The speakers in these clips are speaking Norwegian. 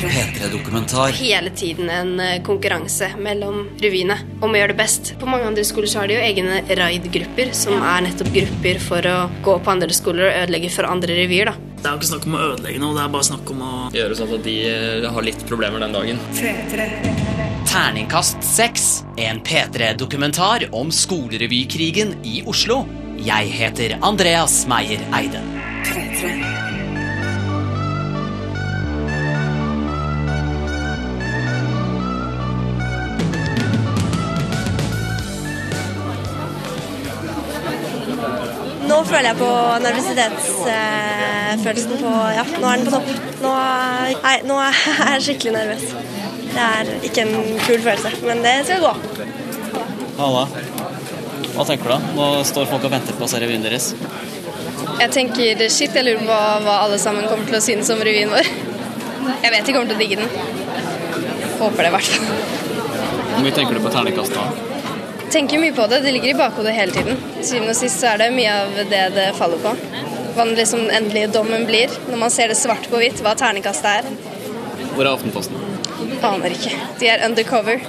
P3-dokumentar. Hele tiden en eh, konkurranse mellom revyene om å gjøre det best. På mange andre skoler så har de jo egne raid-grupper, som er nettopp grupper for å gå på andre skoler og ødelegge for andre revyer. da. Det er jo ikke snakk om å ødelegge noe, det er bare snakk om å Gjøre sånn at de eh, har litt problemer den dagen. Terningkast 6. En P3-dokumentar om skolerevykrigen i Oslo. Jeg heter Andreas Meyer Eide. Nå føler jeg på nervøsitetsfølelsen på Ja, nå er den på topp. Nå, nei, nå er jeg skikkelig nervøs. Det er ikke en kul følelse, men det skal gå. Halla. Hva tenker du da? Nå står folk og venter på å se revyen deres. Jeg tenker shit, jeg lurer på hva, alle sammen kommer til å synes om revyen vår. Jeg vet de kommer til å digge den. Håper det, i hvert fall. Hvor mye tenker du på terningkast da? Tenker mye på det. Det ligger i bakhodet hele tiden. Til syvende og sist så er det mye av det det faller på. Hva den liksom endelige dommen blir, når man ser det svart på hvitt, hva terningkastet er. Hvor er Aftenposten? Aner ikke. De er undercover.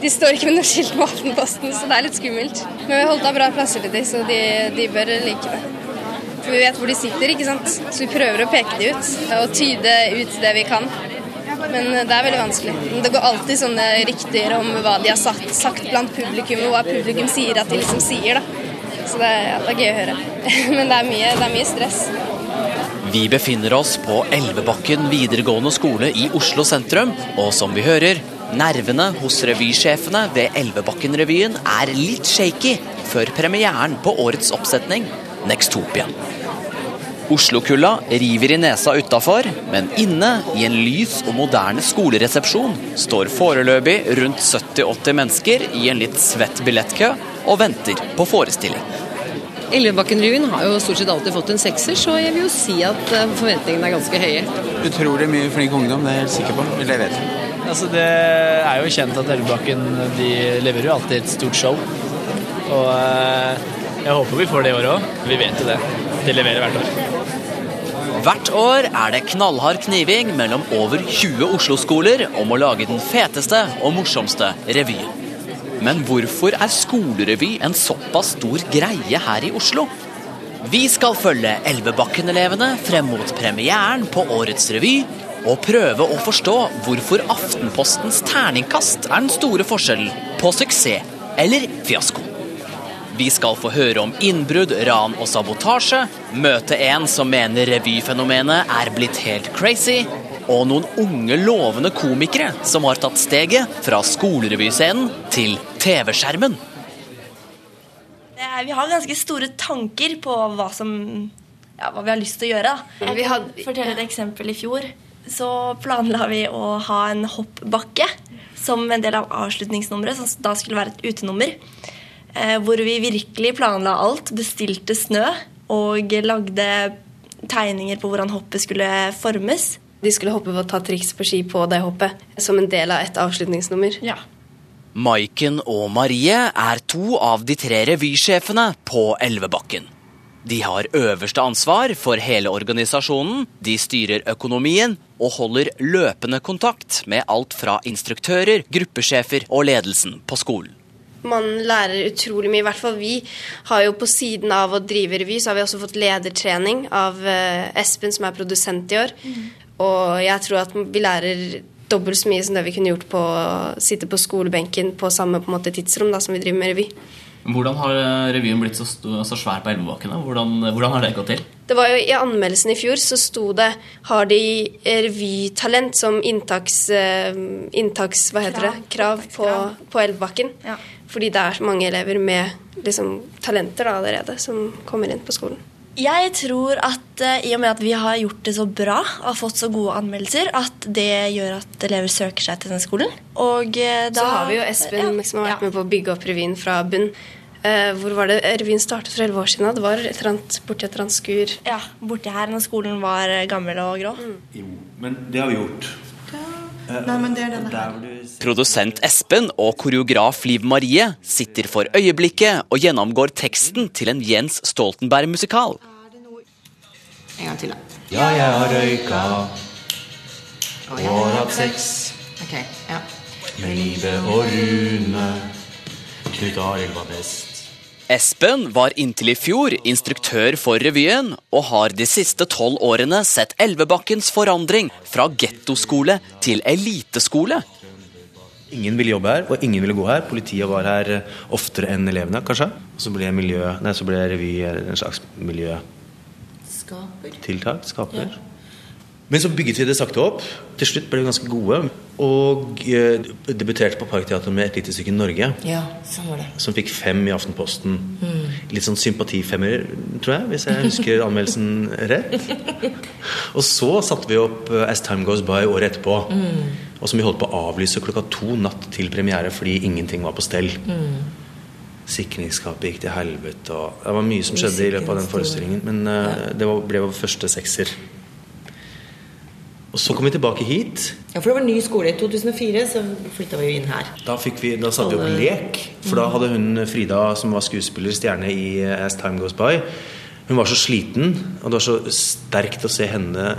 De står ikke med noe skilt på Aftenposten, så det er litt skummelt. Men vi holdt av bra plasser til de, så de, de bør like det. For vi vet hvor de sitter, ikke sant. Så vi prøver å peke de ut, og tyde ut det vi kan. Men det er veldig vanskelig. Det går alltid sånne rykter om hva de har sagt, sagt blant publikum, og hva publikum sier at de liksom sier, da. Så det, ja, det er gøy å høre. Men det er mye, det er mye stress. Vi befinner oss på Elvebakken videregående skole i Oslo sentrum, og som vi hører, nervene hos revysjefene ved Elvebakken-revyen er litt shaky før premieren på årets oppsetning, Nextopia. Oslo-kulda river i nesa utafor, men inne i en lys og moderne skoleresepsjon står foreløpig rundt 70-80 mennesker i en litt svett billettkø og venter på forestilling. Elvebakken-revyen har jo stort sett alltid fått en sekser, så jeg vil jo si at eh, forventningene er ganske høye. Utrolig mye flink ungdom, det er jeg helt sikker på. Eller jeg vet. Altså, Det er jo kjent at Elvebakken de leverer jo alltid et stort show. Og eh, jeg håper vi får det i år òg. Vi vet jo det. De leverer hvert år. Hvert år er det knallhard kniving mellom over 20 Oslo-skoler om å lage den feteste og morsomste revyen. Men hvorfor er skolerevy en såpass stor greie her i Oslo? Vi skal følge Elvebakken-elevene frem mot premieren på årets revy, og prøve å forstå hvorfor Aftenpostens terningkast er den store forskjellen på suksess eller fiasko. Vi skal få høre om innbrudd, ran og sabotasje, møte en som mener revyfenomenet er blitt helt crazy, og noen unge, lovende komikere som har tatt steget fra skolerevyscenen til TV-skjermen. Er, vi har ganske store tanker på hva, som, ja, hva vi har lyst til å gjøre. Jeg hadde- kan fortelle et eksempel. I fjor så planla vi å ha en hoppbakke som en del av avslutningsnummeret, som da skulle være et utenummer. Eh, hvor vi virkelig planla alt, bestilte snø og lagde tegninger på hvordan hoppet skulle formes. De skulle hoppe og ta triks på ski på det hoppet, som en del av et avslutningsnummer. Ja. Maiken og Marie er to av de tre revysjefene på Elvebakken. De har øverste ansvar for hele organisasjonen, de styrer økonomien og holder løpende kontakt med alt fra instruktører, gruppesjefer og ledelsen på skolen. Man lærer utrolig mye. I hvert fall vi har jo på siden av å drive revy, så har vi også fått ledertrening av eh, Espen, som er produsent i år. Og jeg tror at vi lærer dobbelt så mye som det vi kunne gjort på å sitte på skolebenken på samme på en måte, tidsrom da, som vi driver med revy. Hvordan har eh, revyen blitt så, så svær på Elvebakken? da? Hvordan, hvordan har det gått til? Det var jo I anmeldelsen i fjor så sto det har de revytalent som inntaks, eh, inntaks hva heter det, krav på, på Elvebakken. Ja. Fordi det er så mange elever med liksom, talenter da, allerede som kommer inn på skolen. Jeg tror at eh, i og med at vi har gjort det så bra og har fått så gode anmeldelser, at det gjør at elever søker seg til denne skolen. Og eh, da Så har vi jo Espen Ja. som har vært med på å bygge opp revyen fra bunn. Eh, hvor var det revyen startet for elleve år siden? Det var et eller annet, borti et eller annet skur. Ja, borti her når skolen var eh, gammel og grå. Jo, men det har vi gjort. Nei, men det er denne her. Produsent Espen og koreograf Liv Marie sitter for øyeblikket og gjennomgår teksten til en Jens Stoltenberg-musikal. En gang til, da. Ja, jeg har røyka. Og hatt sex Ok, ja. med Live og Rune. Knut Arild var best. Espen var inntil i fjor instruktør for revyen, og har de siste tolv årene sett Elvebakkens forandring fra gettoskole til eliteskole. Ingen ville jobbe her, og ingen ville gå her. Politiet var her eh, oftere enn elevene, kanskje. Og så ble, miljø, nei, så ble revy en slags miljøtiltak. Skaper. Skaper. Men så bygget vi det sakte opp. Til slutt ble vi ganske gode. Og eh, debuterte på Parkteatret med et lite stykke Norge. Ja, sånn var det. Som fikk fem i Aftenposten. Mm. Litt sånn sympatifemmer, tror jeg, hvis jeg husker anmeldelsen rett. Og så satte vi opp eh, As Time Goes By året etterpå. Mm. Og som vi holdt på å avlyse klokka to natt til premiere fordi ingenting var på stell. Mm. Sikringsskapet gikk til helvete, og det var mye som skjedde i løpet av den forestillingen. Men uh, det var, ble vår første sekser. Og så kom vi tilbake hit. Ja, for det var ny skole. I 2004 så flytta vi jo inn her. Da, vi, da satte vi opp lek. For da hadde hun Frida, som var skuespiller, stjerne i As Time Goes By, hun var så sliten, og det var så sterkt å se henne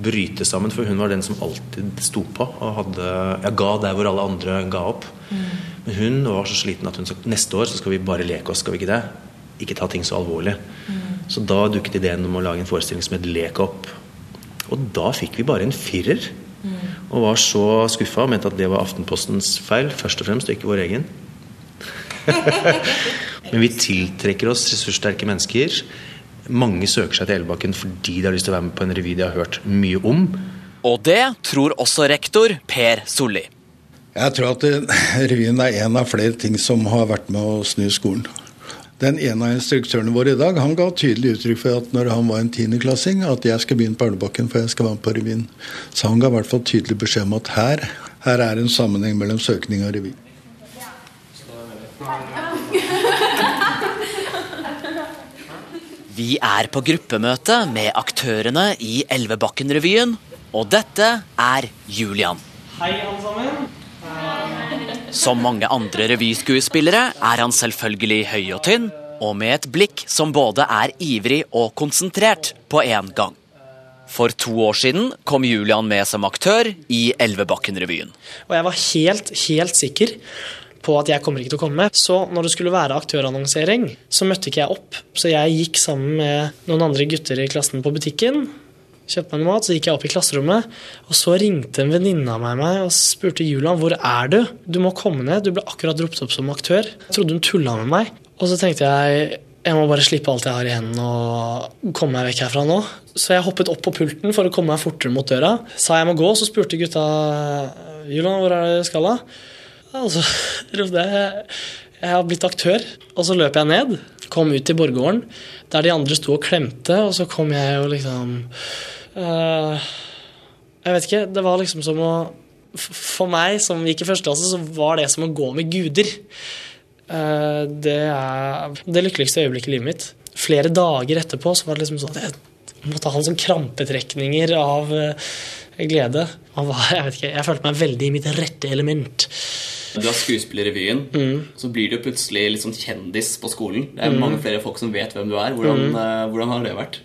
bryte sammen, for hun var den som alltid sto på og hadde, ja, ga der hvor alle andre ga opp. Men hun var så sliten at hun sa neste år så skal vi bare leke oss, skal vi ikke det? Ikke ta ting så alvorlig. Så da dukket ideen om å lage en forestilling som het Lek opp. Og da fikk vi bare en firer. Og var så skuffa og mente at det var Aftenpostens feil, først og fremst, og ikke vår egen. Men vi tiltrekker oss ressurssterke mennesker. Mange søker seg til Elvebakken fordi de har lyst til å være med på en revy de har hørt mye om. Og det tror også rektor Per Solli. Jeg tror at revyen er en av flere ting som har vært med å snu skolen. Den ene av instruktørene våre i dag han ga tydelig uttrykk for at når han var en tiendeklassing, at jeg skal begynne på Elvebakken for jeg skal være med på revyen. Så han ga i hvert fall tydelig beskjed om at her, her er en sammenheng mellom søkning og revy. Vi er på gruppemøte med aktørene i Elvebakken-revyen, og dette er Julian. Hei, alle sammen. Som mange andre revyskuespillere er han selvfølgelig høy og tynn, og med et blikk som både er ivrig og konsentrert på én gang. For to år siden kom Julian med som aktør i Elvebakken-revyen. Og jeg var helt, helt sikker på at jeg kommer ikke til å komme. Så når det skulle være aktørannonsering, så møtte ikke jeg opp. Så jeg gikk sammen med noen andre gutter i klassen på butikken. Kjøpte meg noe mat, så gikk jeg opp i klasserommet, og så ringte en venninne av meg og spurte Julian hvor er du? Du må komme ned, du ble akkurat ropt opp som aktør. Jeg trodde hun tulla med meg. Og så tenkte jeg jeg må bare slippe alt jeg har i hendene og komme meg vekk herfra nå. Så jeg hoppet opp på pulten for å komme meg fortere mot døra. Sa jeg må gå, så spurte gutta Julian, hvor er det du skal da? Og så ropte jeg jeg har blitt aktør. Og så løp jeg ned, kom ut til borggården, der de andre sto og klemte, og så kom jeg og liksom Jeg vet ikke. Det var liksom som å For meg som gikk i første klasse, så var det som å gå med guder. Uh, det er det lykkeligste øyeblikket i livet mitt. Flere dager etterpå så var det liksom sånn at jeg måtte ha en sånn krampetrekninger av uh, glede. Var, jeg vet ikke, jeg følte meg veldig i mitt rette element. Du har skuespillerrevyen. Mm. så blir du plutselig litt sånn kjendis på skolen. Det er Mm. mange flere folk som vet hvem du er. Hvordan, Mm. eh, hvordan har det vært?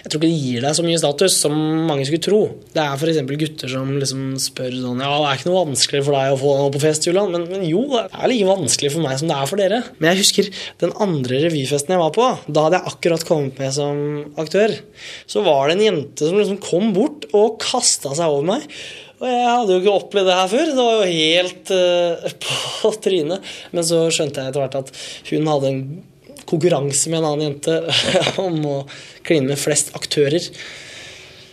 Jeg tror ikke det gir deg så mye status som mange skulle tro. Det er f.eks. gutter som liksom spør sånn Ja, det er ikke noe vanskelig for deg å få noe på fest, Julian. Men, men jo, det er like vanskelig for meg som det er for dere. Men jeg husker den andre revyfesten jeg var på. Da hadde jeg akkurat kommet med som aktør. Så var det en jente som liksom kom bort og kasta seg over meg. Og jeg hadde jo ikke opplevd det her før. Det var jo helt uh, på trynet. Men så skjønte jeg etter hvert at hun hadde en konkurranse med en annen jente om å kline med flest aktører.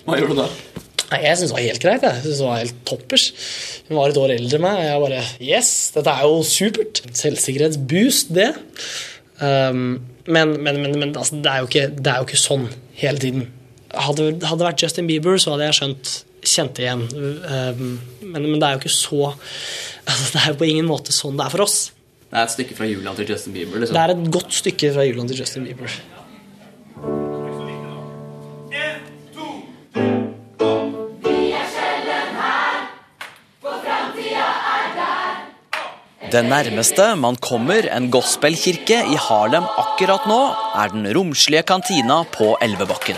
Hva gjør du da? Nei, Jeg syntes det var helt greit. Jeg synes det var helt toppers. Hun var et år eldre enn meg. Jeg bare Yes, dette er jo supert. Selvsikkerhetsboost, det. Um, men men, men, men altså, det, er ikke, det er jo ikke sånn hele tiden. Hadde det vært Justin Bieber, så hadde jeg skjønt kjent det igjen. Um, men, men det er jo ikke så altså, Det er jo på ingen måte sånn det er for oss. Det er et stykke fra Julian til Justin Bieber. Liksom. Det er et godt stykke fra Julian til Justin Bieber. Det nærmeste man kommer en gospelkirke i Harlem akkurat nå, er den romslige kantina på Elvebakken.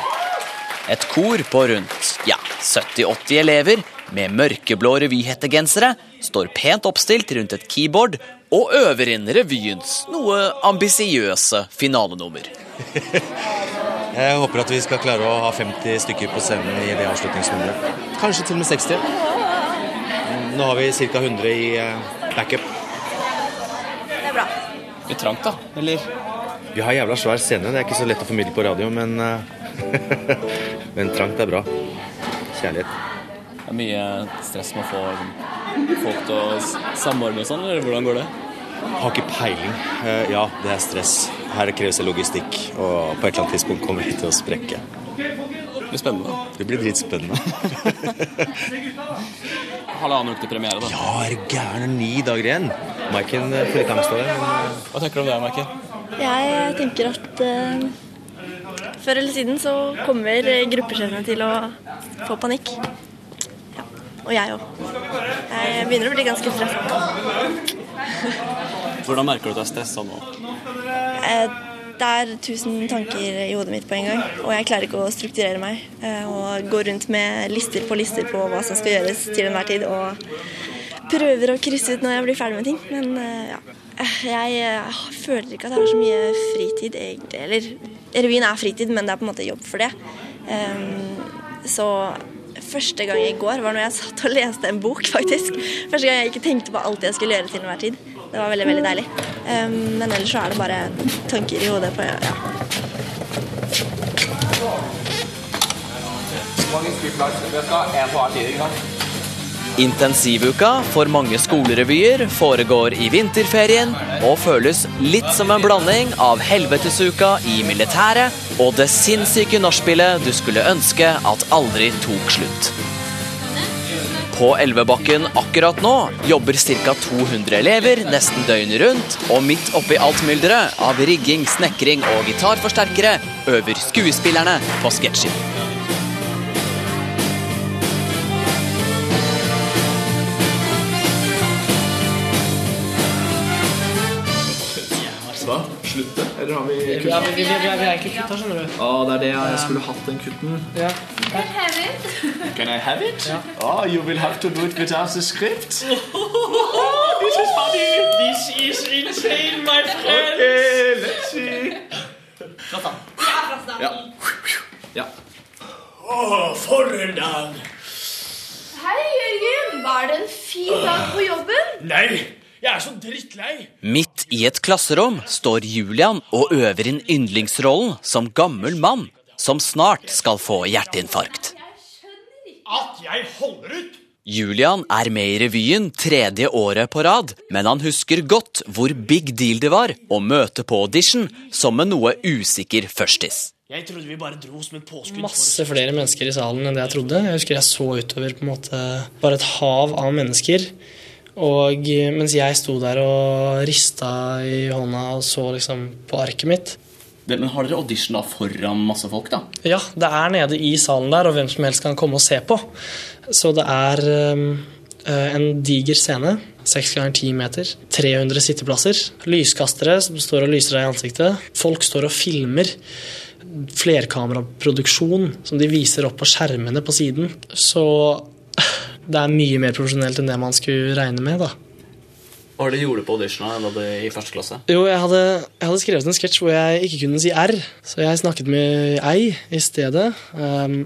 Et kor på rundt ja, 70-80 elever med mørkeblå revyhettegensere står pent oppstilt rundt et keyboard og øver inn revyens noe ambisiøse finalenummer. Jeg håper at vi skal klare å ha 50 stykker på scenen i det avslutningsnummeret. Kanskje til og med 60. Nå har vi ca. 100 i eh, backup. Det er bra. Litt trangt, da? Eller? Vi har jævla svær scene. Det er ikke så lett å formidle på radio, men eh, Men trangt er bra. Kjærlighet. Det er mye stress med å få folk til å samordne og sånn, eller hvordan går det? Har ikke peiling. Eh, Ja, det er stress. Her kreves det logistikk, og på et eller annet tidspunkt kommer vi til å sprekke. Det blir spennende. Det blir dritspennende. Halvannen uke til premiere, da. Ja, er du gæren? Ni dager igjen. Maiken eh, får litt angst av det, eh, Hva tenker du om det, Maiken? Jeg tenker at uh, før eller siden så kommer gruppesjefene til å få panikk. Og jeg òg. Jeg begynner å bli ganske stressa. Hvordan merker du at du er stressa nå? Eh, Det er tusen tanker i hodet mitt på en gang, og jeg klarer ikke å strukturere meg. eh, Og gå rundt med lister på lister på hva som skal gjøres til enhver tid, og prøver å krysse ut når jeg blir ferdig med ting. Men eh, ja. Jeg føler ikke at jeg har så mye fritid, egentlig. Eller revyen er fritid, men det er på en måte jobb for det. Ehm, Så første gang i går var når jeg satt og leste en bok, faktisk. Første gang jeg ikke tenkte på alt jeg skulle gjøre til enhver tid. Det var veldig, veldig deilig. Ehm, Men ellers så er det bare tanker i hodet på ja. Mange skuespillere. Vi skal en på hver side, ikke sant? Intensivuka for mange skolerevyer foregår i vinterferien og føles litt som en blanding av helvetesuka i militæret og det sinnssyke nachspielet du skulle ønske at aldri tok slutt. På Elvebakken akkurat nå jobber ca. 200 elever nesten døgnet rundt, og midt oppi alt mylderet av rigging, snekring og gitarforsterkere øver skuespillerne på sketsjer. Slutte? Eller har vi Ja, vi, vi, vi, vi er ikke kutta, skjønner du. Å, det er det jeg skulle hatt den kutten. Ja. Can I have it? Ja. Oh, you will have to do it without the script. This is funny. This is insane, my friend. Okay, let's see. Ja. ja. Å, for en dag. Hei, Jørgen. Var det en fin dag på jobben? Nei, jeg er så drittlei. Midt i et klasserom står Julian og øver inn yndlingsrollen som gammel mann som snart skal få hjerteinfarkt. At jeg holder ut. Julian er med i revyen tredje året på rad, men han husker godt hvor big deal det var å møte på audition som en noe usikker førstis. Jeg trodde vi bare dro som en påskudd. Masse flere mennesker i salen enn det jeg trodde. Jeg husker jeg så utover på en måte bare et hav av mennesker. Og eh, mens jeg sto der og rista i hånda og så liksom på arket mitt Det, men har dere audition da foran masse folk, da? Ja, det er nede i salen der, og hvem som helst kan komme og se på. Så det er um, en diger scene. 6 ganger 10 meter. 300 sitteplasser. Lyskastere som står og lyser deg i ansiktet. Folk står og filmer. Flerkameraproduksjon som de viser opp på skjermene på siden. Så det er mye mer profesjonelt enn det man skulle regne med, da. Hva var det du gjorde på auditionen i første klasse? Jo, jeg hadde, jeg hadde skrevet en sketsj hvor jeg ikke kunne si R, så jeg snakket med ei i stedet. Um,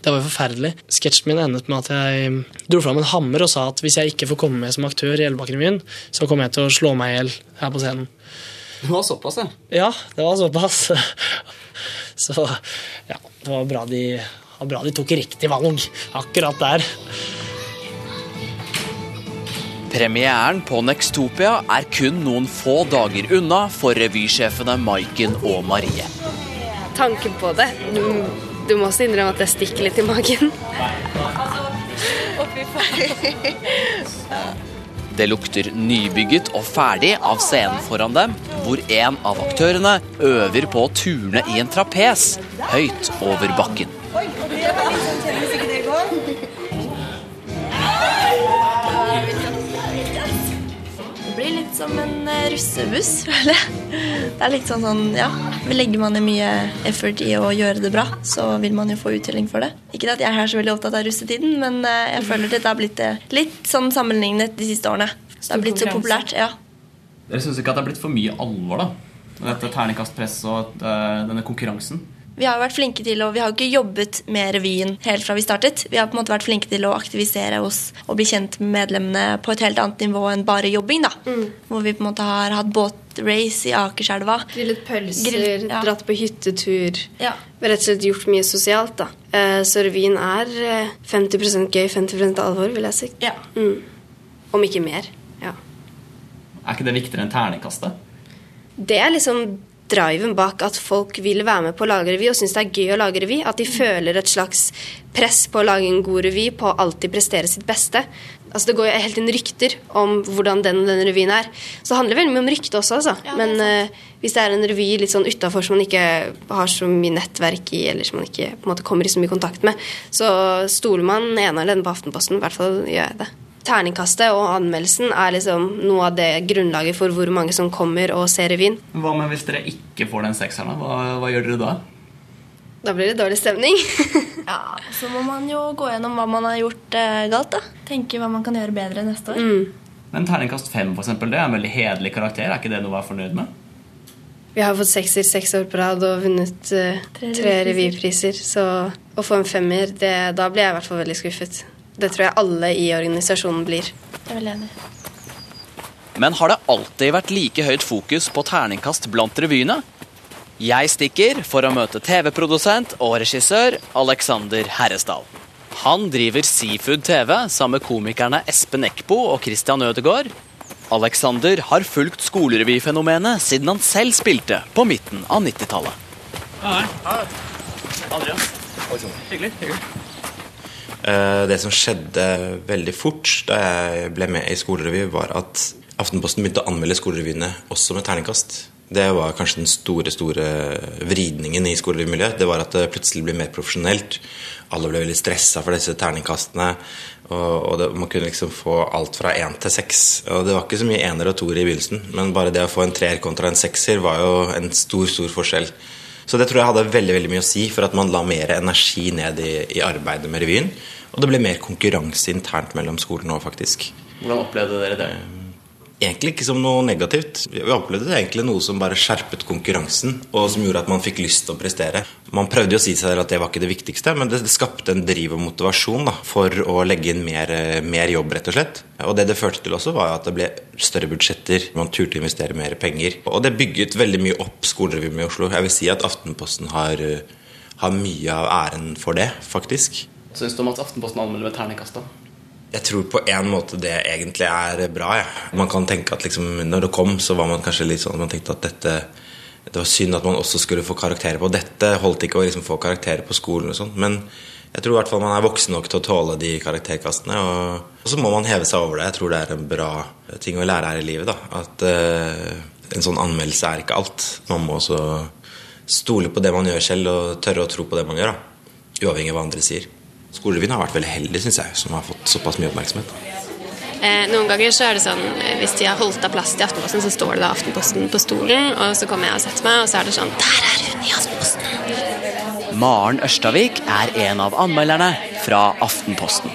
det var jo forferdelig. Sketsjen min endet med at jeg dro fram en hammer og sa at hvis jeg ikke får komme med som aktør i Elvebakken-revyen, så kommer jeg til å slå meg i hjel her på scenen. Det var såpass, ja. Ja, det var såpass. Så ja, det var bra de, var bra de tok riktig valg akkurat der. Premieren på Nextopia er kun noen få dager unna for revysjefene Maiken og Marie. Tanken på det Du, du må også innrømme at det stikker litt i magen. Det lukter nybygget og ferdig av scenen foran dem, hvor en av aktørene øver på å turne i en trapes høyt over bakken. Det blir litt som en eh, russebuss, føler jeg. Det er litt sånn sånn, ja, Legger man i mye effort i å gjøre det bra, så vil man jo få uttelling for det. Ikke at jeg er så veldig opptatt av russetiden, men eh, jeg føler at det har blitt eh, litt sånn sammenlignet de siste årene. Det har blitt så populært. ja. Dere syns ikke at det er blitt for mye alvor, da? Dette terningkastpress og denne konkurransen? Vi har vært flinke til, og vi har ikke jobbet med revyen helt fra vi startet. Vi har på en måte vært flinke til å aktivisere oss og bli kjent med medlemmene på et helt annet nivå enn bare jobbing. da. Hvor vi på en måte har hatt båtrace i Akerselva. Grillet pølser, Grill- ja. dratt på hyttetur. Ja. Rett og slett gjort mye sosialt, da. Eh, Så revyen er eh, 50% gøy, 50 alvor, vil jeg si. Mm. Om ikke mer. Ja. Er ikke det viktigere enn terningkastet? Det er liksom driven bak at folk vil være med på å lage revy og syns det er gøy å lage revy. At de føler et slags press på å lage en god revy, på å alltid prestere sitt beste. Altså Det går jo helt inn rykter om hvordan den og den revyen er. Så det handler veldig mye om rykte også, altså. Men uh, hvis det er en revy litt sånn utafor som man ikke har så mye nettverk i, eller som man ikke på en måte kommer i så mye kontakt med, så stoler man ene eller den på Aftenposten. I hvert fall gjør jeg det. Terningkastet og anmeldelsen er liksom noe av det grunnlaget for hvor mange som kommer og ser revyen. Hva med hvis dere ikke får den sekseren? Hva, hva gjør dere da? Da blir det dårlig stemning. ja, Så må man jo gå gjennom hva man har gjort eh, galt. da. Tenke hva man kan gjøre bedre neste år. Men terningkast fem, for eksempel, det er en veldig hederlig karakter. Er ikke det noe å være fornøyd med? Vi har fått sekser seks år på rad og vunnet eh, Tre tre revypriser. Så å få en femmer, det, da blir jeg i hvert fall veldig skuffet. Det tror jeg alle i organisasjonen blir. Det er vel enig. Men har det alltid vært like høyt fokus på terningkast blant revyene? Jeg stikker for å møte TV-produsent og regissør Alexander Herresdal. Han driver Seafood TV sammen med komikerne Espen Eckbo og Christian Ødegaard. Alexander har fulgt skolerevyfenomenet siden han selv spilte på midten av 90-tallet. Adrian. Hyggelig. hyggelig. Eh, Det som skjedde veldig fort da jeg ble med i skolerevy, var at Aftenposten begynte å anmelde skolerevyene også med terningkast. Det var kanskje den store store vridningen i skolerevymiljøet. Det var at det plutselig ble mer profesjonelt. Alle ble veldig stressa for disse terningkastene. Og, det, man kunne liksom få alt fra én til seks. Og det var ikke så mye ener og toer i begynnelsen, men bare det å få en treer kontra en sekser var jo en stor, stor forskjell. Så det tror jeg hadde veldig veldig mye å si for at man la mer energi ned i, i arbeidet med revyen. Og det ble mer konkurranse internt mellom skolene òg, faktisk. Hvordan opplevde dere det? Egentlig ikke som noe negativt. Vi opplevde det egentlig noe som bare skjerpet konkurransen, og som gjorde at man fikk lyst til å prestere. Man prøvde jo å si seg at det var ikke det viktigste, men det, skapte en driv og motivasjon da, for å legge inn mer, eh, mer jobb, rett og slett. Og det det førte til også, var at det ble større budsjetter, man turte å investere mer penger. Og det bygget veldig mye opp skolerevyen i Oslo. Jeg vil si at Aftenposten har, eh, har mye av æren for det, faktisk. Syns du om at Aftenposten anmelder med terningkast? da? Jeg tror på en måte det egentlig er bra. Ja. Man kan tenke at liksom, når det kom, så var man kanskje litt sånn at Man tenkte at dette Det var synd at man også skulle få karakterer på dette. Holdt ikke å liksom få karakterer på skolen og sånn. Men jeg tror i hvert fall man er voksen nok til å tåle de karakterkastene. Og, og så må man heve seg over det. Jeg tror det er en bra ting å lære her i livet. da At uh, en sånn anmeldelse er ikke alt. Man må også stole på det man gjør selv, og tørre å tro på det man gjør. da Uavhengig av hva andre sier. Skolerevyen har vært veldig heldig, syns jeg, som har fått såpass mye oppmerksomhet. Eh, noen ganger så er det sånn eh, Hvis de har holdt av plass til Aftenposten, så står det da Aftenposten på stolen, og så kommer jeg og setter meg, og så er det sånn Der er hun i Aftenposten! Maren Ørstavik er en av anmelderne fra Aftenposten.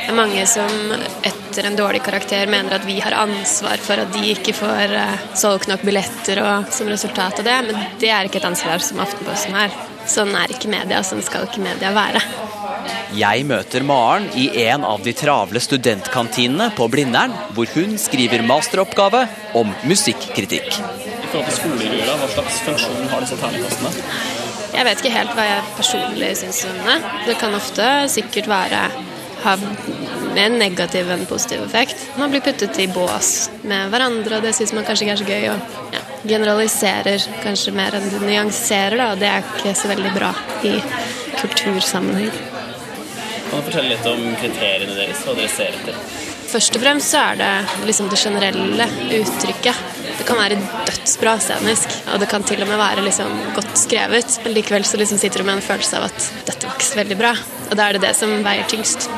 Det er mange som etter en dårlig karakter mener at vi har ansvar for at de ikke får eh, solgt nok billetter og som resultat av det, men det er ikke et ansvar som Aftenposten har. Sånn er ikke media, sånn skal ikke media være. Jeg møter Maren i en av de travle studentkantinene på Blindern, hvor hun skriver masteroppgave om musikkritikk. I forhold til skolegjøret, hva slags funksjon har disse terningkastene? Jeg vet ikke helt hva jeg personlig syns om det. Det kan ofte sikkert være ha mer negativ enn positiv effekt. Man blir puttet i bås med hverandre, og det syns man kanskje ikke er så gøy. Og ja, generaliserer kanskje mer enn du nyanserer, da, og det er ikke så veldig bra i kultursammenheng. Kan du fortelle litt om kriteriene deres, hva dere ser etter? Først og fremst så er det liksom det generelle uttrykket. Det kan være dødsbra scenisk, og det kan til og med være liksom godt skrevet. Men likevel så liksom sitter du med en følelse av at dette var ikke så veldig bra. Og da er det det som veier tyngst.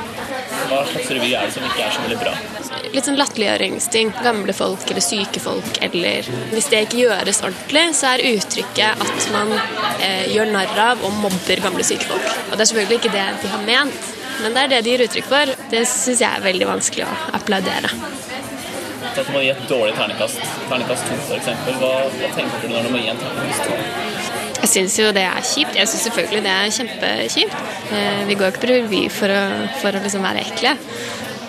Hva slags revy er det som ikke er så veldig bra? Litt sånn latterliggjøringsting. Gamle folk eller syke folk. Eller hvis det ikke gjøres ordentlig, så er uttrykket at man eh, gjør narr av og mobber gamle syke folk. Og det er selvfølgelig ikke det de har ment, men det er det de gir uttrykk for. Det syns jeg er veldig vanskelig å applaudere. Dette må gi et dårlig ternekast. Ternekast to, f.eks. Hva, hva tenker du når du må gi en ternekast to? Jeg syns jo det er kjipt. Jeg syns selvfølgelig det er kjempekjipt. Eh, Vi går jo ikke på revy for å, for å liksom være ekle.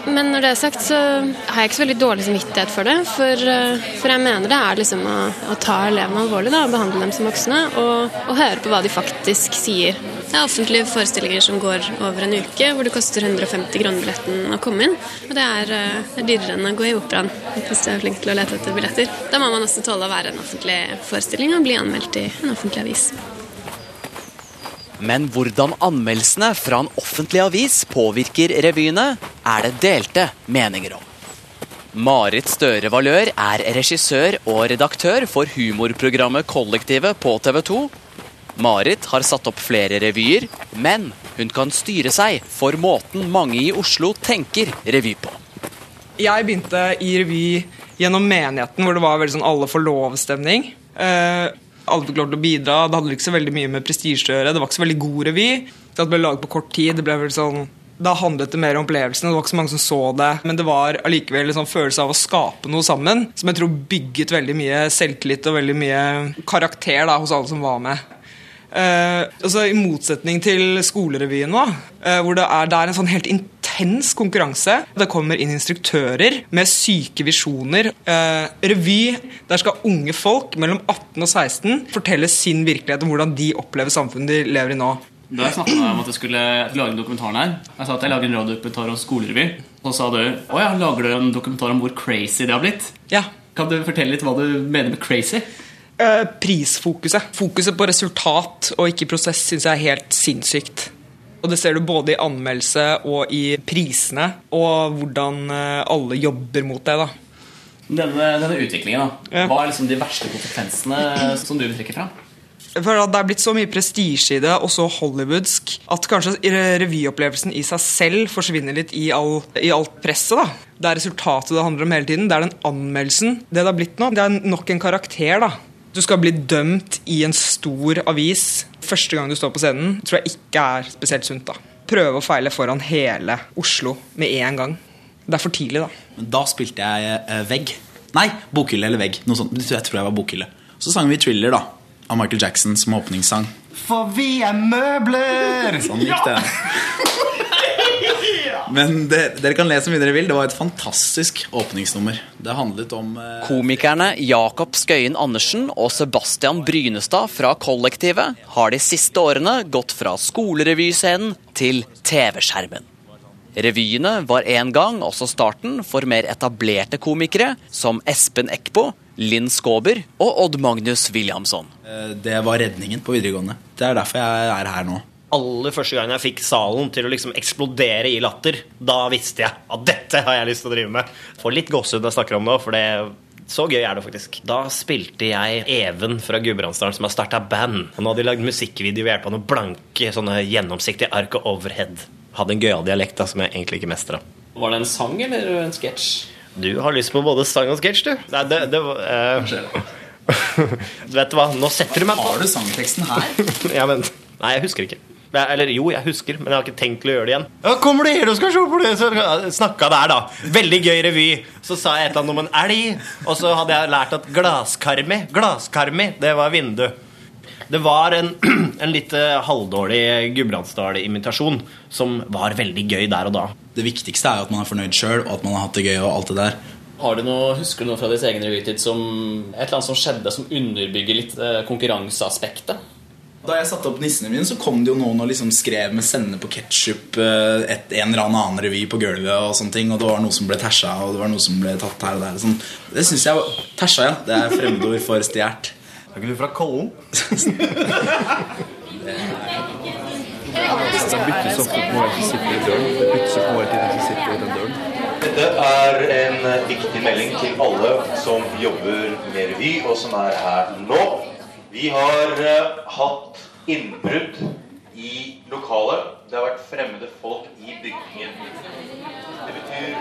Men når det er sagt, så har jeg ikke så veldig dårlig samvittighet for det. For, eh, for jeg mener det er liksom å, å ta elevene alvorlig da, behandle dem som voksne. Og, og høre på hva de faktisk sier. Det er offentlige forestillinger som går over en uke, hvor det koster 150 kroner billetten å komme inn. Og det er, eh, er dyrere enn å gå i operaen hvis du er flink til å lete etter billetter. Da må man også tåle å være en offentlig forestilling og bli anmeldt i en offentlig avis. Men hvordan anmeldelsene fra en offentlig avis påvirker revyene, er det delte meninger om. Marit Støre Valør er regissør og redaktør for humorprogrammet Kollektivet på TV 2. Marit har satt opp flere revyer, men hun kan styre seg for måten mange i Oslo tenker revy på. Jeg begynte i revy gjennom menigheten, hvor det var veldig sånn alle får lov-stemning. Eh, alle fikk lov til å bidra. Det hadde ikke så veldig mye med prestisje å gjøre. Det var ikke så veldig god revy. Det ble laget på kort tid. Det ble vel sånn da handlet det mer om opplevelsen. Det var ikke så mange som så det. Men det var allikevel en sånn følelse av å skape noe sammen, som jeg tror bygget veldig mye selvtillit og veldig mye karakter da, hos alle som var med. Eh, altså I motsetning til skolerevyen, da, eh, hvor det er, det er en sånn helt intens konkurranse. Det kommer inn instruktører med syke visjoner. Eh, revy, der skal unge folk mellom 18 og 16 fortelle sin virkelighet om hvordan de opplever samfunnet de lever i nå. Da jeg snakket med om at jeg skulle lage en dokumentar her Jeg sa at jeg lager en radiodokumentar om skolerevy. Og så sa du å ja, lager du en dokumentar om hvor crazy det har blitt? Ja. Kan du fortelle litt hva du mener med crazy? Eh, prisfokuset. Fokuset på resultat og ikke prosess syns jeg er helt sinnssykt. Og Det ser du både i anmeldelse og i prisene, og hvordan eh, alle jobber mot det. da. Denne, denne utviklingen, da. Hva er liksom de verste konsekvensene som du vil trekke fram? For Det er blitt så mye prestisje i det, og så hollywoodsk, at kanskje re- revyopplevelsen i seg selv forsvinner litt i, all, i alt presset. da. Det er resultatet det handler om hele tiden. Det er den anmeldelsen. Det det har blitt nå, det er nok en karakter. da. Du skal bli dømt i en stor avis første gang du står på scenen. tror jeg ikke er spesielt sunt. da. Prøve og feile foran hele Oslo med en gang. Det er for tidlig, da. Men da spilte jeg eh, vegg. Nei, bokhylle eller vegg. Noe sånt. Jeg tror jeg var bokhylle. Så sang vi Thriller, da. Av Michael Jackson som åpningssang. For vi er møbler! Sånn gikk det. Men det, dere kan le så mye dere vil. Det var et fantastisk åpningsnummer. Det handlet om eh, Komikerne Jakob Skøyen Andersen og Sebastian Brynestad fra Kollektivet har de siste årene gått fra skolerevyscenen til TV-skjermen. Revyene var en gang også starten for mer etablerte komikere som Espen Eckbo, Linn Skåber og Odd Magnus Williamson. eh, Det var redningen på videregående. Det er derfor jeg er her nå. Aller første gang jeg fikk salen til å liksom eksplodere i latter, da visste jeg at dette har jeg lyst til å drive med. Får litt gåsehud når jeg snakker om det òg, for det så gøy er det faktisk. Da spilte jeg Even fra Gudbrandsdalen, som har starta band. Han hadde de lagd musikkvideo ved hjelp av noen blanke, sånne gjennomsiktige ark og overhead. Hadde en gøyal dialekt da, som jeg egentlig ikke mestra. Var det en sang eller en sketsj? Du har lyst på både sang og sketsj, du. Nei, det, det var eh, Vet du hva, nå setter du meg på Har du sangteksten her? ja, men Nei, jeg husker ikke. Eller jo, jeg husker, men jeg har ikke tenkt til å gjøre det igjen. Ja, kommer du her og skal se på det? Så snakka der, da. Veldig gøy revy. Så sa jeg et eller annet om en elg, og så hadde jeg lært at glaskarmi, glaskarmi, det var vindu. Det var en, en litt eh, halvdårlig Gudbrandsdal-imitasjon som var veldig gøy der og da. Det viktigste er jo at man er fornøyd sjøl, og at man har hatt det gøy. og alt det der Har du noe, Husker du noe fra ditt egen revytid som et eller annet som skjedde som underbygger litt eh, konkurranseaspektet? Da jeg satte opp nissene mine, så kom det jo noen og liksom skrev med sende på ketsjup en eller annen revy på gulvet. Og sånne ting Og det var noe som ble tæsja, og det var noe som ble tatt her og der. Sånn. Det syns jeg var Tæsja, ja. Det er fremmedord for stjålet. Er ikke du fra Kollen? Det byttes ofte på hvem som sitter i døren. Det byttes på hvem som sitter i den døren. Dette er en eh, viktig melding til alle som jobber med revy, og som er her nå. Vi har eh, hatt innbrudd i lokalet. Det har vært fremmede folk i bygningen. Det betyr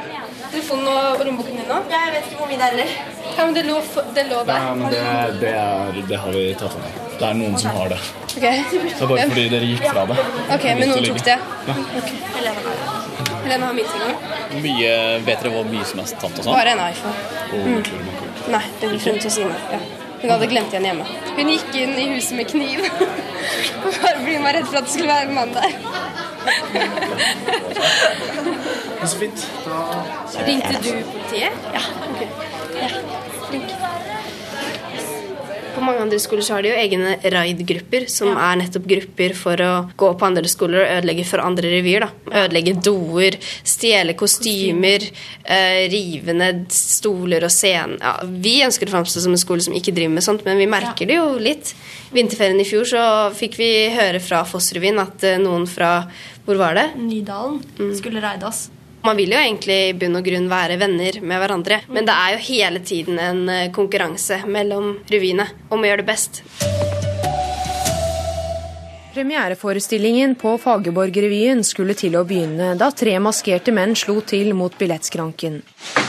Telefonen og rommeboken din nå? Jeg vet ikke hvor mye det er heller. Ja, men det lå, det lå der. Ja, men det, det, er, det har vi tatt med. Det er noen som har det. Okay. Det er bare fordi dere gikk fra det. Ok, men noen tok det? Ja. Okay. Helene har mye ting Mye, vet dere hvor mye som er tatt og sånn? Bare en iPhone. Og Mm. Nei, det blir Nei, frem til sine. Ja. Hun hadde glemt igjen hjemme. Hun gikk inn i huset med kniv. Bare fordi hun var redd for at det skulle være en mann der. Så fint. Ringte du politiet? Ja. På mange andre skoler så har de jo egne raid-grupper, som er nettopp grupper for å gå på andre skoler og ødelegge for andre revyer. da. Ødelegge doer, stjele kostymer, eh, rive ned stoler og scenen. Ja, vi ønsker å framstå som en skole som ikke driver med sånt, men vi merker det jo litt. Vinterferien i fjor så fikk vi høre fra Fossrevyen at eh, noen fra Hvor var det? Nydalen skulle raide oss. Man vil jo egentlig i bunn og grunn være venner med hverandre, men det er jo hele tiden en eh, konkurranse mellom revyene om å gjøre det best. Premiereforestillingen på Fagerborg-revyen skulle til å begynne da tre maskerte menn slo til mot billettskranken.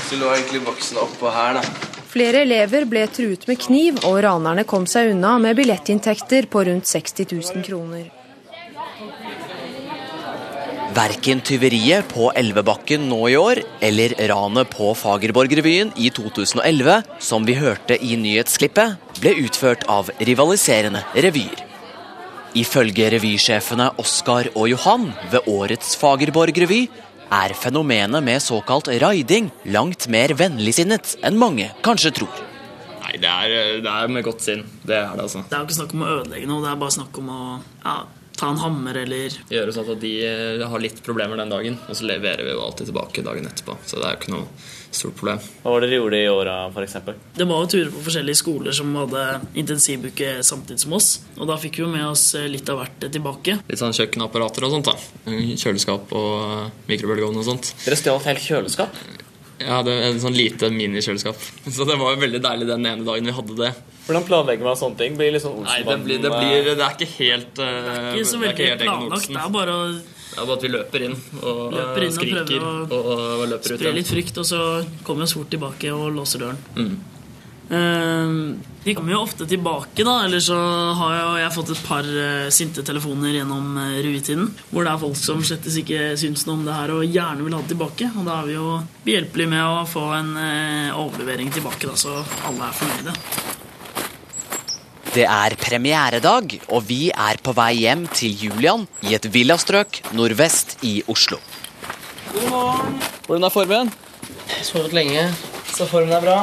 Så lå egentlig boksen oppå her, da. Flere elever ble truet med kniv, og ranerne kom seg unna med billettinntekter på rundt 60 000 kroner. Verken tyveriet på Elvebakken nå i år, eller ranet på Fagerborg-revyen i 2011, som vi hørte i nyhetsklippet, ble utført av rivaliserende revyer. Ifølge revysjefene Oskar og Johan ved årets Fagerborg-revy er fenomenet med såkalt riding langt mer vennligsinnet enn mange kanskje tror. Nei, det er, det er med godt sinn. Det er det, altså. Det er jo ikke snakk om å ødelegge noe, det er bare snakk om å ja, ta en hammer eller Gjøre sånn at de eh, har litt problemer den dagen, og så leverer vi jo alltid tilbake dagen etterpå. Så det er jo ikke noe stort problem. Hva var det dere gjorde i åra, f.eks.? Det var jo turer på forskjellige skoler som hadde intensivuke samtidig som oss. Og da fikk vi jo med oss eh, litt av hvert tilbake. Litt sånn kjøkkenapparater og sånt. da Kjøleskap og eh, mikrobølgeovn og sånt. Dere stjal et helt kjøleskap? Ja, det er en sånn lite minikjøleskap. Så det var jo veldig deilig den ene dagen vi hadde det. Hvordan planlegger man sånne ting? Blir litt sånn Nei, det, blir, det, blir, det er ikke helt uh, Det er Ikke så veldig planlagt. Det er bare å Det er bare at vi løper inn og løper inn og skriker prøve og, og løper ut spre litt frykt, og så kommer vi oss fort tilbake og låser døren. Mm. Uh, de kommer jo ofte tilbake, da. Eller så har jo jeg fått et par uh, sinte telefoner gjennom uh, ruetiden. Hvor det er folk som slettes ikke syns noe om det her og gjerne vil ha det tilbake. Og da er vi jo behjelpelige med å få en eh, overlevering tilbake, da, så alle er fornøyde. Det er premieredag, og vi er på vei hjem til Julian i et villastrøk nordvest i Oslo. God morgen. Hvordan er formen? Sovet lenge, så formen er bra.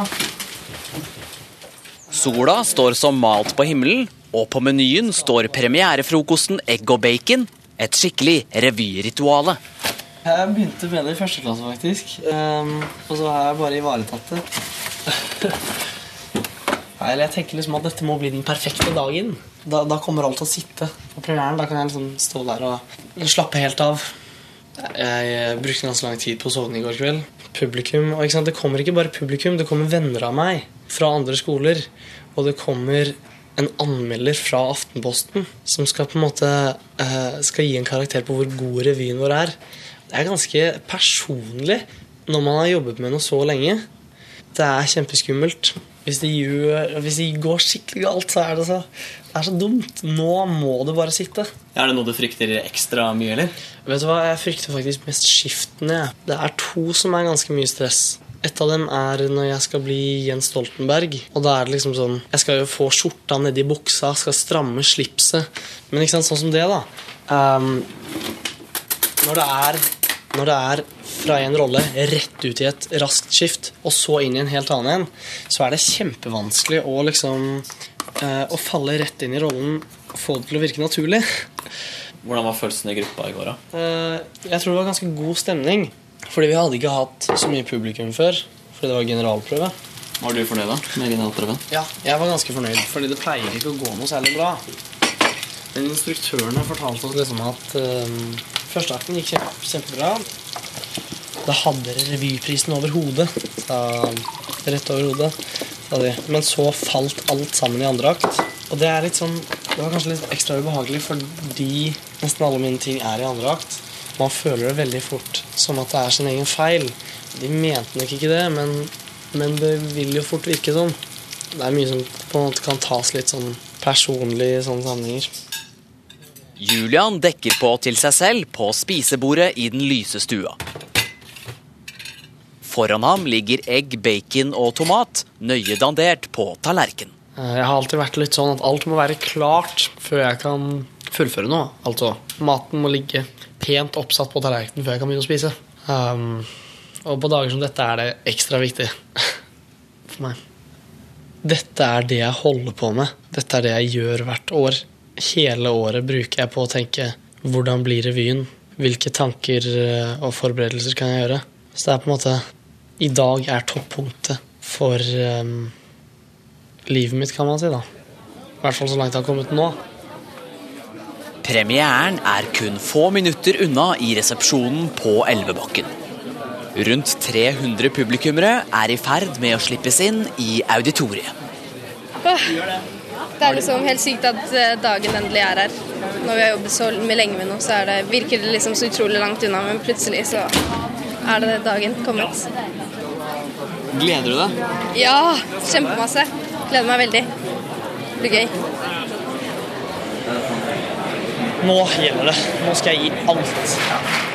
Sola står som malt på himmelen, og på menyen står premierefrokosten egg og bacon. Et skikkelig revyrituale. Jeg begynte med det i første klasse, faktisk. Um, og så har jeg bare ivaretatt det. Eller jeg tenker liksom at dette må bli den perfekte dagen. Da, da kommer alt til å sitte på premieren. Da kan jeg liksom stå der og slappe helt av. Jeg brukte ganske lang tid på å sovne i går kveld. Publikum, og Det kommer ikke bare publikum, det kommer venner av meg fra andre skoler. Og det kommer en anmelder fra Aftenposten som skal på en måte eh, skal gi en karakter på hvor god revyen vår er. Det er ganske personlig når man har jobbet med noe så lenge. Det er kjempeskummelt. Hvis det, gjør, hvis det går skikkelig galt, så er det så, det er så dumt. Nå må du bare sitte. Er det noe du frykter ekstra mye, eller? Vet du hva, Jeg frykter faktisk mest skiftene. Det er to som er ganske mye stress. Et av dem er når jeg skal bli Jens Stoltenberg. Og da er det liksom sånn Jeg skal jo få skjorta nedi buksa, skal stramme slipset. Men ikke sant, sånn som det, da. Um, når det er når det er fra en rolle rett ut i et raskt skift, og så inn i en helt annen en, så er det kjempevanskelig å liksom eh, Å falle rett inn i rollen og få det til å virke naturlig. Hvordan var følelsen i gruppa i går, da? Eh, jeg tror det var ganske god stemning. Fordi vi hadde ikke hatt så mye publikum før. Fordi det var generalprøve. Var du fornøyd da med generalprøven? Ja, jeg var ganske fornøyd, fordi det pleier ikke å gå noe særlig bra. Men instruktørene fortalte oss liksom at um, førsteakten gikk kjempe, kjempebra. Da hadde dere revyprisen over hodet. Rett over hodet. Men så falt alt sammen i andre akt. Og det er litt sånn Det var kanskje litt ekstra ubehagelig fordi nesten alle mine ting er i andre akt. Man føler det veldig fort som at det er sin egen feil. De mente nok ikke det, men, men det vil jo fort virke sånn. Det er mye som på en måte kan tas litt sånn personlig i sånne sammenhenger. Julian dekker på til seg selv på spisebordet i den lyse stua. Foran ham ligger egg, bacon og tomat, nøye dandert på tallerken. Eh, Jeg har alltid vært litt sånn at alt må være klart før jeg kan fullføre noe. Altså, maten må ligge pent oppsatt på tallerkenen før jeg kan begynne å spise. Um, og på dager som dette er det ekstra viktig for meg. Dette er det jeg holder på med. Dette er det jeg gjør hvert år. Hele året bruker jeg på å tenke hvordan blir revyen? Hvilke tanker eh, og forberedelser kan jeg gjøre? Så det er på en måte I dag er toppunktet for um, livet mitt, kan man si. da. I hvert fall så langt jeg har kommet nå. Premieren er kun få minutter unna i resepsjonen på Elvebakken. Rundt 300 publikummere er i ferd med å slippes inn i auditoriet. Åh, Det er liksom helt sykt at eh, dagen endelig er her. Når vi har jobbet så lenge med noe, så er det, virker det liksom så utrolig langt unna, men plutselig så er det dagen kommet. Gleder du deg? Ja, kjempemasse. Gleder meg veldig. Det blir gøy. Nå gjelder det. Nå skal jeg gi alt.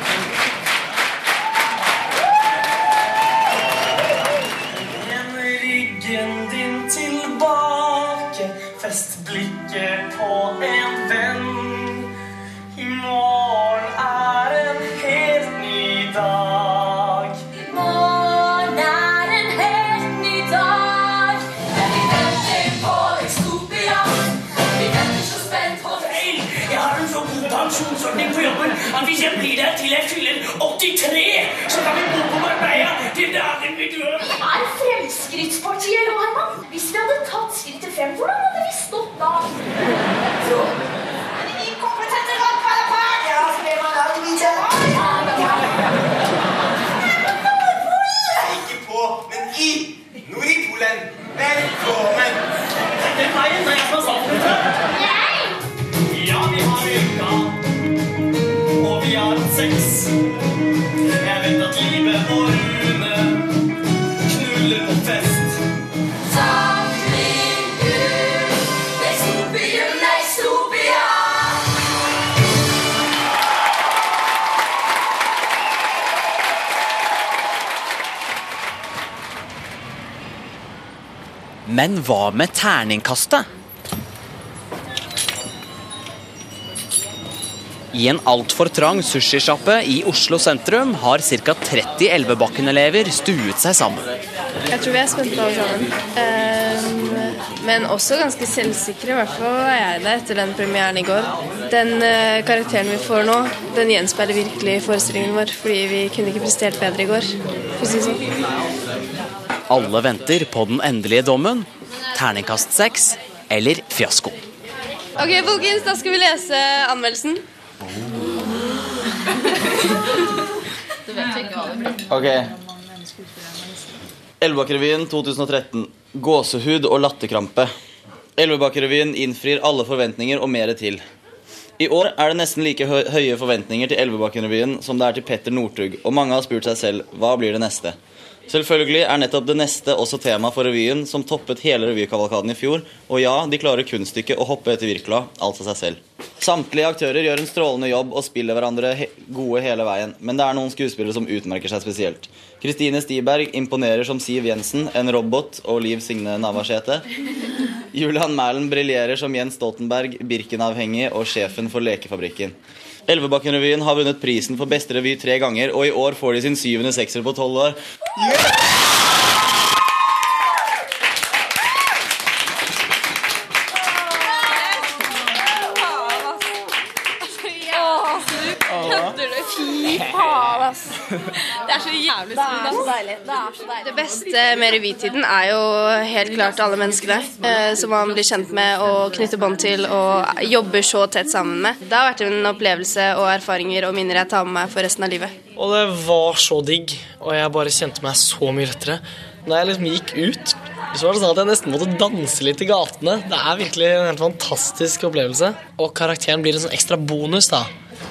Til jeg fyller 83, så kan vi bo på Marbella til dagen vi dør. Er Fremskrittspartiet, nå, Herman? Hvis vi hadde tatt skrittet frem, hvordan hadde vi stått da? Så. Det Ikke på, men i Nordpolen. Velkommen! Den veien er jeg som har statsminister. Ja, Men hva med terningkastet? I en altfor trang sushisjappe i Oslo sentrum har ca. 30 Elvebakken-elever stuet seg sammen. Jeg tror vi er spente alle sammen. Ehm, men også ganske selvsikre, i hvert fall er jeg det etter den premieren i går. Den eh, karakteren vi får nå, den gjenspeiler virkelig forestillingen vår, fordi vi kunne ikke prestert bedre i går. For å si det sånn. Alle venter på den endelige dommen. Terningkast seks eller fiasko. Ok, folkens, da skal vi lese anmeldelsen. Ok. Elvebakkrevyen 2013. Gåsehud og latterkrampe. Elvebakkrevyen innfrir alle forventninger og mer til. I år er det nesten like høye forventninger til Elvebakkrevyen som det er til Petter Northug, og mange har spurt seg selv hva blir det neste. Selvfølgelig er nettopp det neste også tema for revyen, som toppet hele revykavalkaden i fjor. Og ja, de klarer kunststykket å hoppe etter Wirkola, altså seg selv. Samtlige aktører gjør en strålende jobb og spiller hverandre he gode hele veien, men det er noen skuespillere som utmerker seg spesielt. Kristine Stiberg imponerer som Siv Jensen, en robot og Liv Signe Navarsete. Julian Mælen briljerer som Jens Stoltenberg, Birken-avhengig og sjefen for Lekefabrikken. Elvebakken-revyen har vunnet prisen for beste revy tre ganger, og i år får de sin syvende sekser på tolv år. Fy faen, ass. Det er så jævlig Det så deilig. Det er så deilig. Det beste med revytiden er jo helt klart alle menneskene eh, som man blir kjent med og knytter bånd til og jobber så tett sammen med. Det har vært en opplevelse og erfaringer og minner jeg tar med meg for resten av livet. Og det var så digg, og jeg bare kjente meg så mye lettere. Når jeg liksom gikk ut Så var det sånn at jeg nesten måtte danse litt i gatene. Det er virkelig en helt fantastisk opplevelse. Og karakteren blir en sånn ekstra bonus, da.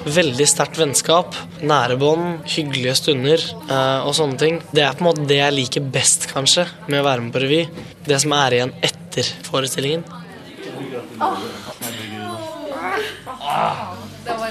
Veldig sterkt vennskap, nære bånd, hyggelige stunder eh, og sånne ting. Det er på en måte det jeg liker best, kanskje, med å være med på revy. Det som er igjen etter forestillingen. Det var